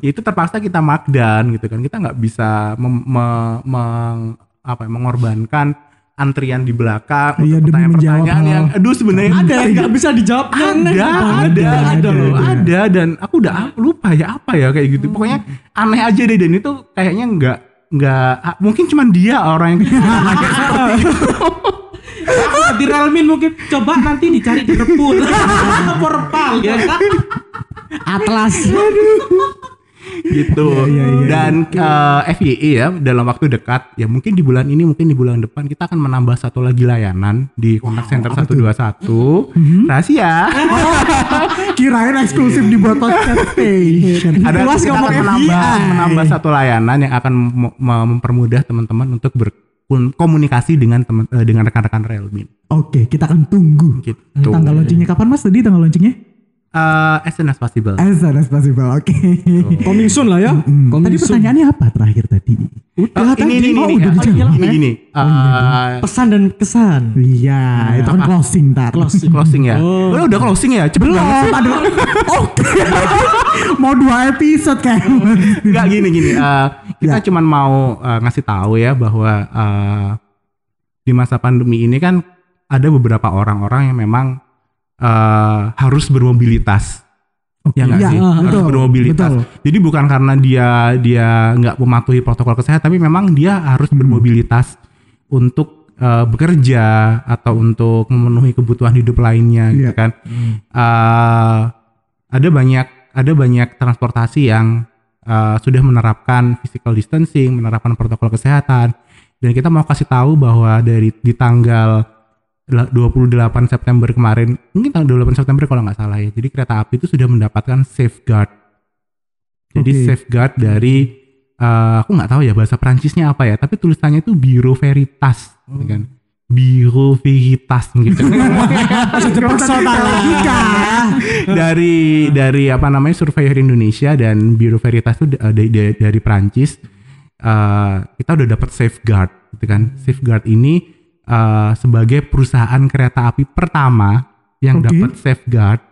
Speaker 3: Ya itu terpaksa kita markdown gitu kan. Kita nggak bisa mem- me- meng- apa ya, mengorbankan antrian di belakang
Speaker 2: Iya,
Speaker 3: untuk pertanyaan-pertanyaan yang aduh sebenarnya ada
Speaker 5: nggak bisa dijawab. Aneh
Speaker 3: ada,
Speaker 5: banget.
Speaker 3: ada, ada,
Speaker 2: ada,
Speaker 3: loh,
Speaker 2: ada.
Speaker 3: ada, dan aku udah lupa ya apa ya kayak gitu. Pokoknya aneh aja deh dan itu kayaknya nggak nggak mungkin cuman dia orang yang
Speaker 4: Ah, di Realmin mungkin coba nanti dicari di Repul. Porpal ya kan?
Speaker 5: Atlas.
Speaker 3: Gitu.
Speaker 2: Iya, iya,
Speaker 3: dan eh, FYI ya dalam waktu dekat ya mungkin di bulan ini mungkin di bulan depan kita akan menambah satu lagi layanan di kontak center 121
Speaker 2: Mhm.
Speaker 3: rahasia.
Speaker 2: Kirain eksklusif di buat podcast station.
Speaker 3: Ada
Speaker 5: Luas
Speaker 3: kita akan menambah,
Speaker 5: FBI.
Speaker 3: menambah satu layanan yang akan mem- mem- mempermudah teman-teman untuk berkomunikasi dengan teman eh, dengan rekan-rekan Realmin.
Speaker 2: Oke, kita akan tunggu.
Speaker 3: Gitu.
Speaker 2: Tanggal launchingnya kapan mas? Tadi tanggal launchingnya?
Speaker 3: Eh, as soon as possible.
Speaker 2: As soon as possible. Oke.
Speaker 5: Coming soon lah ya.
Speaker 2: Hmm.
Speaker 5: Coming
Speaker 2: Tadi
Speaker 5: soon.
Speaker 2: pertanyaannya apa terakhir tadi?
Speaker 3: Oh, ini ini
Speaker 2: Oh,
Speaker 3: ini
Speaker 2: udah
Speaker 3: ini
Speaker 2: dijawab.
Speaker 3: ini gini. Eh,
Speaker 5: Pesan dan kesan.
Speaker 2: Iya, itu kan
Speaker 3: apa?
Speaker 2: closing tar.
Speaker 5: Closing.
Speaker 3: closing ya.
Speaker 5: Oh.
Speaker 3: Udah, udah closing ya. Cepet banget sih.
Speaker 2: Aduh. Oke. Mau dua episode kayak.
Speaker 3: Enggak gini gini. eh, kita cuman mau eh, ngasih tahu ya bahwa eh, di masa pandemi ini kan ada beberapa orang-orang yang memang eh, harus bermobilitas. Ya nggak
Speaker 2: Iya,
Speaker 3: sih?
Speaker 2: ah,
Speaker 3: harus
Speaker 2: betul,
Speaker 3: bermobilitas.
Speaker 2: betul.
Speaker 3: Jadi bukan karena dia dia nggak mematuhi protokol kesehatan, tapi memang dia harus bermobilitas untuk eh, bekerja atau untuk memenuhi kebutuhan hidup lainnya gitu
Speaker 2: Iya.
Speaker 3: kan. Eh, ada banyak ada banyak transportasi yang eh, sudah menerapkan physical distancing, menerapkan protokol kesehatan dan kita mau kasih tahu bahwa dari di tanggal 28 September kemarin, mungkin tanggal 28 September kalau nggak salah ya. Jadi kereta api itu sudah mendapatkan safeguard. Jadi
Speaker 2: Oke.
Speaker 3: safeguard dari eh, aku nggak tahu ya bahasa Prancisnya apa ya, tapi tulisannya itu Bureau Veritas, gitu kan. Bureau Veritas gitu. dari dari apa namanya Surveyor Indonesia dan Bureau Veritas itu da- dari, dari, dari Prancis eh, kita udah dapat safeguard gitu kan safeguard ini eh, sebagai perusahaan kereta api pertama yang
Speaker 2: Oke.
Speaker 3: dapat safeguard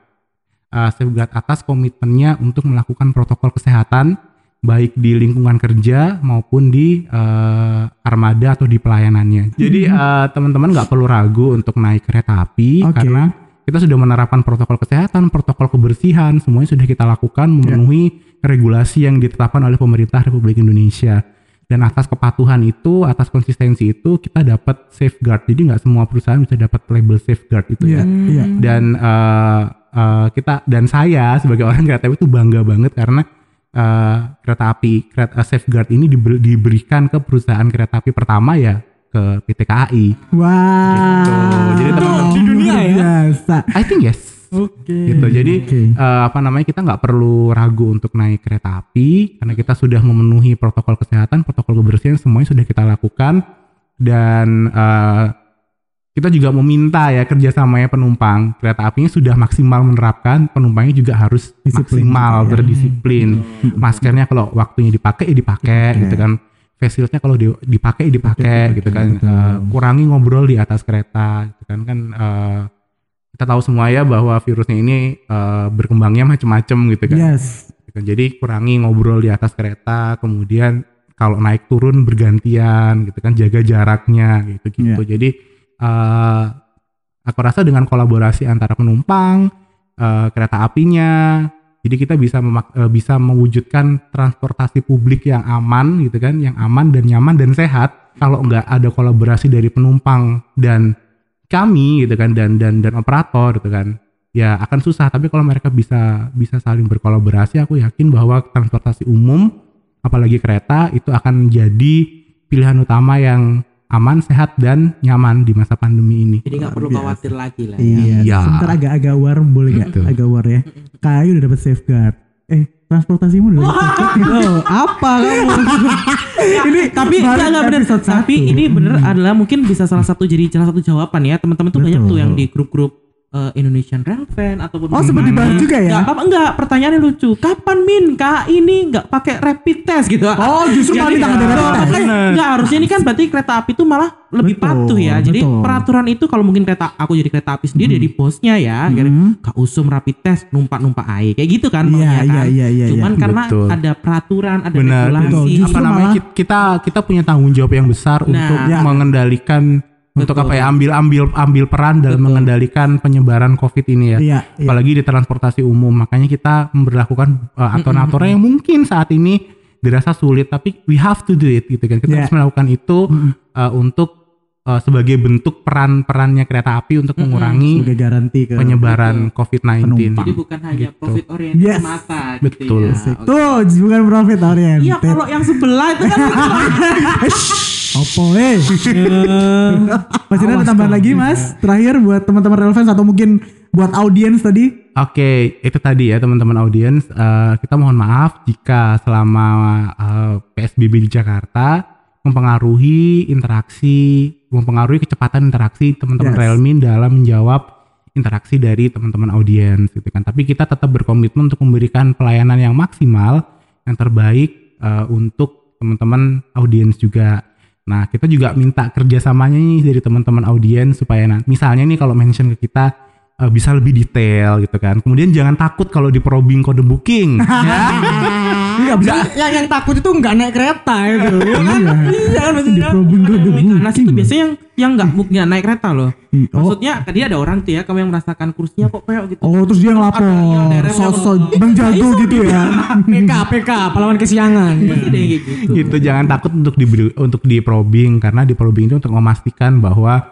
Speaker 3: eh, safeguard atas komitmennya untuk melakukan protokol kesehatan baik di lingkungan kerja maupun di eh, armada atau di pelayanannya. Jadi eh, teman-teman nggak perlu ragu untuk naik kereta api
Speaker 2: Oke.
Speaker 3: karena kita sudah menerapkan protokol kesehatan, protokol kebersihan, semuanya sudah kita lakukan memenuhi regulasi yang ditetapkan oleh pemerintah Republik Indonesia. Dan atas kepatuhan itu, atas konsistensi itu, kita dapat safeguard. Jadi nggak semua perusahaan bisa dapat label safeguard itu
Speaker 2: Iya,
Speaker 3: ya.
Speaker 2: iya.
Speaker 3: Dan eh, eh, kita dan saya sebagai orang kereta api itu bangga banget karena eh, kereta api kereta safeguard ini diber- diberikan ke perusahaan kereta api pertama ya ke PT KAI.
Speaker 2: Wah.
Speaker 3: Gitu. Jadi teman-teman-
Speaker 5: Di dunia ya?
Speaker 2: Biasa.
Speaker 3: I think yes.
Speaker 5: Oke.
Speaker 3: gitu. Jadi
Speaker 2: Oke.
Speaker 3: eh, apa namanya kita nggak perlu ragu untuk naik kereta api karena kita sudah memenuhi protokol kesehatan, protokol kebersihan semuanya sudah kita lakukan dan eh, kita juga meminta ya kerjasamanya penumpang kereta apinya sudah maksimal menerapkan penumpangnya juga harus
Speaker 2: Disiplin
Speaker 3: maksimal
Speaker 2: ya.
Speaker 3: berdisiplin maskernya kalau waktunya dipakai ya dipakai
Speaker 2: Dipakai.
Speaker 3: gitu kan face shieldnya kalau dipakai ya dipakai
Speaker 2: Dipakai,
Speaker 3: gitu kan. Eh, kurangi ngobrol di atas kereta gitu kan kan eh, kita tahu semua ya bahwa virusnya ini eh, berkembangnya macam-macam gitu kan
Speaker 2: Yes.
Speaker 3: Gitu. Jadi kurangi ngobrol di atas kereta, kemudian kalau naik turun bergantian gitu kan, jaga jaraknya gitu gitu. Jadi eh aku rasa dengan kolaborasi antara penumpang, eh, kereta apinya, jadi kita bisa memak- eh, bisa mewujudkan transportasi publik yang aman gitu kan, yang aman dan nyaman dan sehat. Kalau nggak ada kolaborasi dari penumpang dan kami gitu kan dan dan dan operator gitu kan ya akan susah tapi kalau mereka bisa bisa saling berkolaborasi aku yakin bahwa transportasi umum apalagi kereta itu akan jadi pilihan utama yang aman sehat dan nyaman di masa pandemi ini
Speaker 4: Jadi nggak perlu
Speaker 2: biasa.
Speaker 4: khawatir lagi lah ya.
Speaker 2: Iya.
Speaker 3: Iya.
Speaker 2: Sebentar agak-agak war boleh nggak? Agak war ya. KAI udah dapat safeguard. Eh, transportasimu safeguard. Oh, apa kamu? ini
Speaker 4: tapi enggak enggak
Speaker 2: episode
Speaker 4: tapi ini bener adalah mungkin bisa salah satu jadi salah satu jawaban ya. Teman-teman tuh banyak tuh yang di grup-grup eh, Indonesian Rail Fan ataupun
Speaker 2: Oh, sempat dibahas juga ya?
Speaker 4: Enggak apa enggak pertanyaannya lucu kapan min kak ini enggak pakai rapid test gitu
Speaker 2: Oh, justru malah
Speaker 4: Jadi,
Speaker 2: dari
Speaker 4: betul,
Speaker 2: rapid test.
Speaker 4: enggak harusnya ini kan berarti kereta api itu malah lebih
Speaker 2: Betul,
Speaker 4: patuh ya jadi
Speaker 2: betul.
Speaker 4: peraturan itu kalau mungkin kereta aku jadi kereta api sendiri dari bosnya ya
Speaker 2: Hmm.
Speaker 4: Kak Usum rapid test numpak-numpak air kayak gitu kan
Speaker 2: Iya,
Speaker 4: maunya
Speaker 2: iya,
Speaker 4: kan
Speaker 2: iya, iya,
Speaker 4: cuman
Speaker 2: iya.
Speaker 4: karena
Speaker 3: Betul.
Speaker 4: ada peraturan ada
Speaker 3: benar
Speaker 2: Betul,
Speaker 4: regulasi
Speaker 2: justru
Speaker 3: apa namanya
Speaker 2: malah-
Speaker 3: ki- kita kita punya tanggung jawab yang besar
Speaker 4: Nah.
Speaker 3: untuk
Speaker 2: Ya.
Speaker 3: mengendalikan untuk
Speaker 4: Betul.
Speaker 3: apa ya ambil ambil ambil peran dalam
Speaker 4: Betul.
Speaker 3: mengendalikan penyebaran covid ini ya
Speaker 2: Iya, iya.
Speaker 3: apalagi di transportasi umum makanya kita memperlakukan uh, aturan-aturan yang mungkin saat ini dirasa sulit tapi we have to do it gitu kan kita
Speaker 2: Yeah.
Speaker 3: harus melakukan itu uh, untuk uh, sebagai bentuk peran-perannya kereta api untuk mengurangi
Speaker 2: sebagai garansi ke
Speaker 3: penyebaran COVID-19
Speaker 2: penumpang.
Speaker 4: Jadi bukan hanya
Speaker 3: Gitu.
Speaker 4: profit oriented
Speaker 2: Yes.
Speaker 4: semata
Speaker 3: Betul.
Speaker 4: gitu ya. Oke.
Speaker 2: Tuh, bukan profit oriented.
Speaker 4: Iya kalau yang sebelah itu kan
Speaker 2: Opo eh. Mas Ina ada tambahan lagi Mas? Terakhir buat teman-teman relevan atau mungkin buat audiens tadi?
Speaker 3: Oke, itu tadi ya teman-teman audiens. Eh, kita mohon maaf jika selama eh, PSBB di Jakarta mempengaruhi interaksi, mempengaruhi kecepatan interaksi teman-teman
Speaker 2: Yes.
Speaker 3: Relmin dalam menjawab interaksi dari teman-teman audiens gitu kan. Tapi kita tetap berkomitmen untuk memberikan pelayanan yang maksimal, yang terbaik eh, untuk teman-teman audiens juga. Nah, kita juga minta kerjasamanya nih dari teman-teman audiens supaya nah, misalnya nih kalau mention ke kita eh, bisa lebih detail gitu kan. Kemudian jangan takut kalau di probing kode booking. ya.
Speaker 5: Enggak, yang, yang takut itu enggak naik kereta itu. ya kan? Iya kan
Speaker 2: Di
Speaker 5: maksudnya.
Speaker 2: probing ke the
Speaker 4: Karena itu biasanya yang yang nggak nggak naik kereta loh.
Speaker 2: Oh.
Speaker 4: Maksudnya tadi ada orang tuh ya kamu yang merasakan kursinya kok kayak gitu.
Speaker 2: Oh terus dia ngelapor
Speaker 4: iya,
Speaker 2: Sosok
Speaker 4: ngomong.
Speaker 2: Bang Jago gitu ya
Speaker 5: PK, PK, pahlawan kesiangan.
Speaker 4: Kayak gitu.
Speaker 3: gitu jangan takut untuk di untuk di probing karena di probing itu untuk memastikan bahwa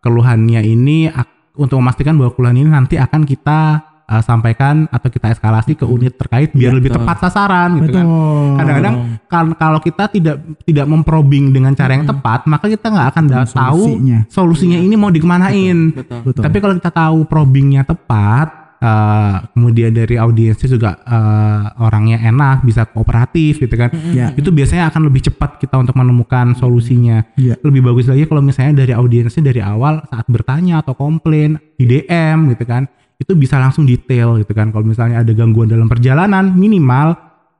Speaker 3: keluhannya ini untuk memastikan bahwa keluhan ini nanti akan kita uh, sampaikan atau kita eskalasi ke unit terkait biar lebih
Speaker 4: betul.
Speaker 3: tepat sasaran gitu kan.
Speaker 2: Betul
Speaker 3: Kadang-kadang kan- kalau kita tidak tidak memprobing dengan cara yang tepat, maka kita nggak akan da- tahu
Speaker 2: solusinya.
Speaker 3: solusinya ini mau dikemanain.
Speaker 4: Betul.
Speaker 2: Betul
Speaker 3: Tapi kalau kita tahu probingnya tepat, eh, kemudian dari audiensnya juga eh, orangnya enak, bisa kooperatif gitu kan.
Speaker 2: Ya.
Speaker 3: Itu biasanya akan lebih cepat kita untuk menemukan solusinya.
Speaker 2: Iya.
Speaker 3: Lebih bagus lagi kalau misalnya dari audiensnya dari awal saat bertanya atau komplain di DM gitu kan, itu bisa langsung detail gitu kan. Kalau misalnya ada gangguan dalam perjalanan, minimal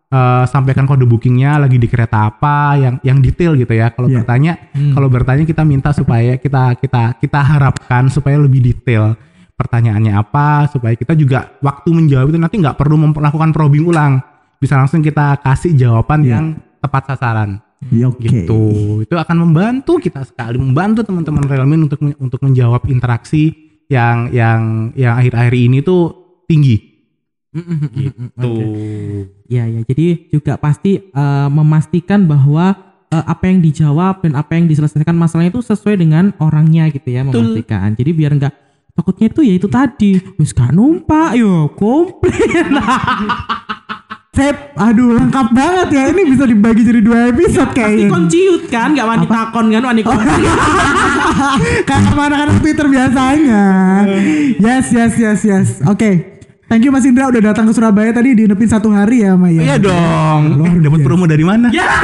Speaker 3: eh, sampaikan kode bookingnya lagi di kereta apa yang yang detail gitu ya. Kalau
Speaker 2: Iya.
Speaker 3: bertanya, kalau bertanya kita minta supaya kita kita kita harapkan supaya lebih detail pertanyaannya apa supaya kita juga waktu menjawab itu nanti nggak perlu melakukan probing ulang bisa langsung kita kasih jawaban
Speaker 2: Iya.
Speaker 3: yang tepat sasaran
Speaker 2: Ya, Oke
Speaker 3: gitu itu akan membantu kita sekali membantu teman-teman Realmin untuk untuk menjawab interaksi yang yang yang akhir-akhir ini tuh tinggi. Gitu.
Speaker 4: Ya ya, jadi juga pasti eh, memastikan bahwa eh, apa yang dijawab dan apa yang diselesaikan masalahnya itu sesuai dengan orangnya gitu ya, memastikan. Jadi biar enggak takutnya itu ya itu tadi, wis gak numpak yo, komplain.
Speaker 2: Aduh lengkap banget ya. Ini bisa dibagi jadi dua episode
Speaker 4: Pasti
Speaker 2: kayaknya.
Speaker 4: konciut kan, gak wani takon kan, wani komplain.
Speaker 2: Kayak sama anak-anak Twitter biasanya. Yes yes yes yes. Oke. Thank you Mas Indra udah datang ke Surabaya tadi diinepin satu hari ya Maya
Speaker 3: iya dong.
Speaker 2: Luar
Speaker 3: Eh, dapat promo dari mana?
Speaker 4: Ya,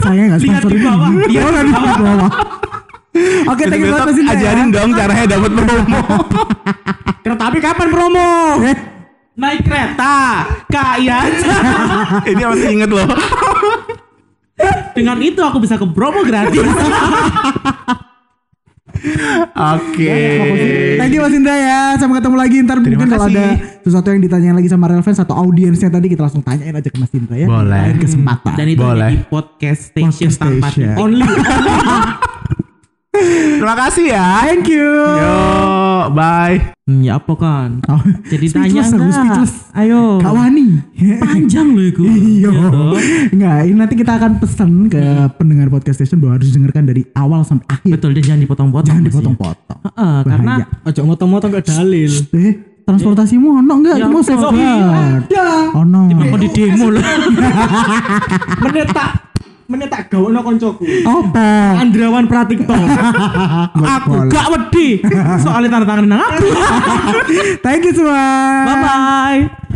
Speaker 2: Saya gak
Speaker 4: Lihat
Speaker 2: sponsor
Speaker 4: di bawah,
Speaker 2: Oh,
Speaker 4: lihat
Speaker 2: nggak
Speaker 4: di
Speaker 2: di bawah. Oke thank you banget Mas Indra ya.
Speaker 3: ajarin dong caranya dapat promo.
Speaker 5: Kereta api kapan promo?
Speaker 4: Naik kereta, kaya aja.
Speaker 3: ini masih inget loh
Speaker 4: Dengan itu aku bisa ke Bromo gratis.
Speaker 3: oke
Speaker 2: Thank you Mas Indra ya Sampai ketemu lagi Ntar
Speaker 3: Terima
Speaker 2: mungkin kalau ada Sesuatu yang ditanyain lagi sama Relevance Atau audiensnya tadi Kita langsung tanyain aja ke Mas Indra ya
Speaker 3: Boleh.
Speaker 2: Lain kesempatan
Speaker 4: Dan itu
Speaker 3: Boleh.
Speaker 4: di podcast station
Speaker 2: Podcast
Speaker 4: tanpa
Speaker 2: station.
Speaker 4: titik.
Speaker 5: Only.
Speaker 3: Terima kasih ya
Speaker 2: Thank you
Speaker 3: yo bye
Speaker 4: Hmm, ya apa kan?
Speaker 2: Oh,
Speaker 4: Jadi tanya enggak?
Speaker 2: speechless.
Speaker 4: Ayo.
Speaker 2: Kak Wani
Speaker 4: Panjang loh itu.
Speaker 2: Iya.
Speaker 4: Iya.
Speaker 2: Enggak, ini nanti kita akan pesan ke pendengar podcast station bahwa harus dengarkan dari awal sampai akhir.
Speaker 4: Betul dia jangan dipotong-potong.
Speaker 2: Jangan
Speaker 4: ya.
Speaker 2: dipotong-potong.
Speaker 4: Heeh, karena.
Speaker 5: Ojo moto-moto ke dalil.
Speaker 2: Eh, transportasimu ono enggak?
Speaker 4: Ya,
Speaker 2: Mau
Speaker 4: besok.
Speaker 2: sobat.
Speaker 5: Ya.
Speaker 2: Ono.
Speaker 4: mau di demo loh.
Speaker 5: Menetak menetak gawono koncoku.
Speaker 2: Apa?
Speaker 5: Andrawan Pratikto.
Speaker 4: aku gak wedi. Soalnya tanda tangan nang aku.
Speaker 2: Thank you semua.
Speaker 4: Bye bye.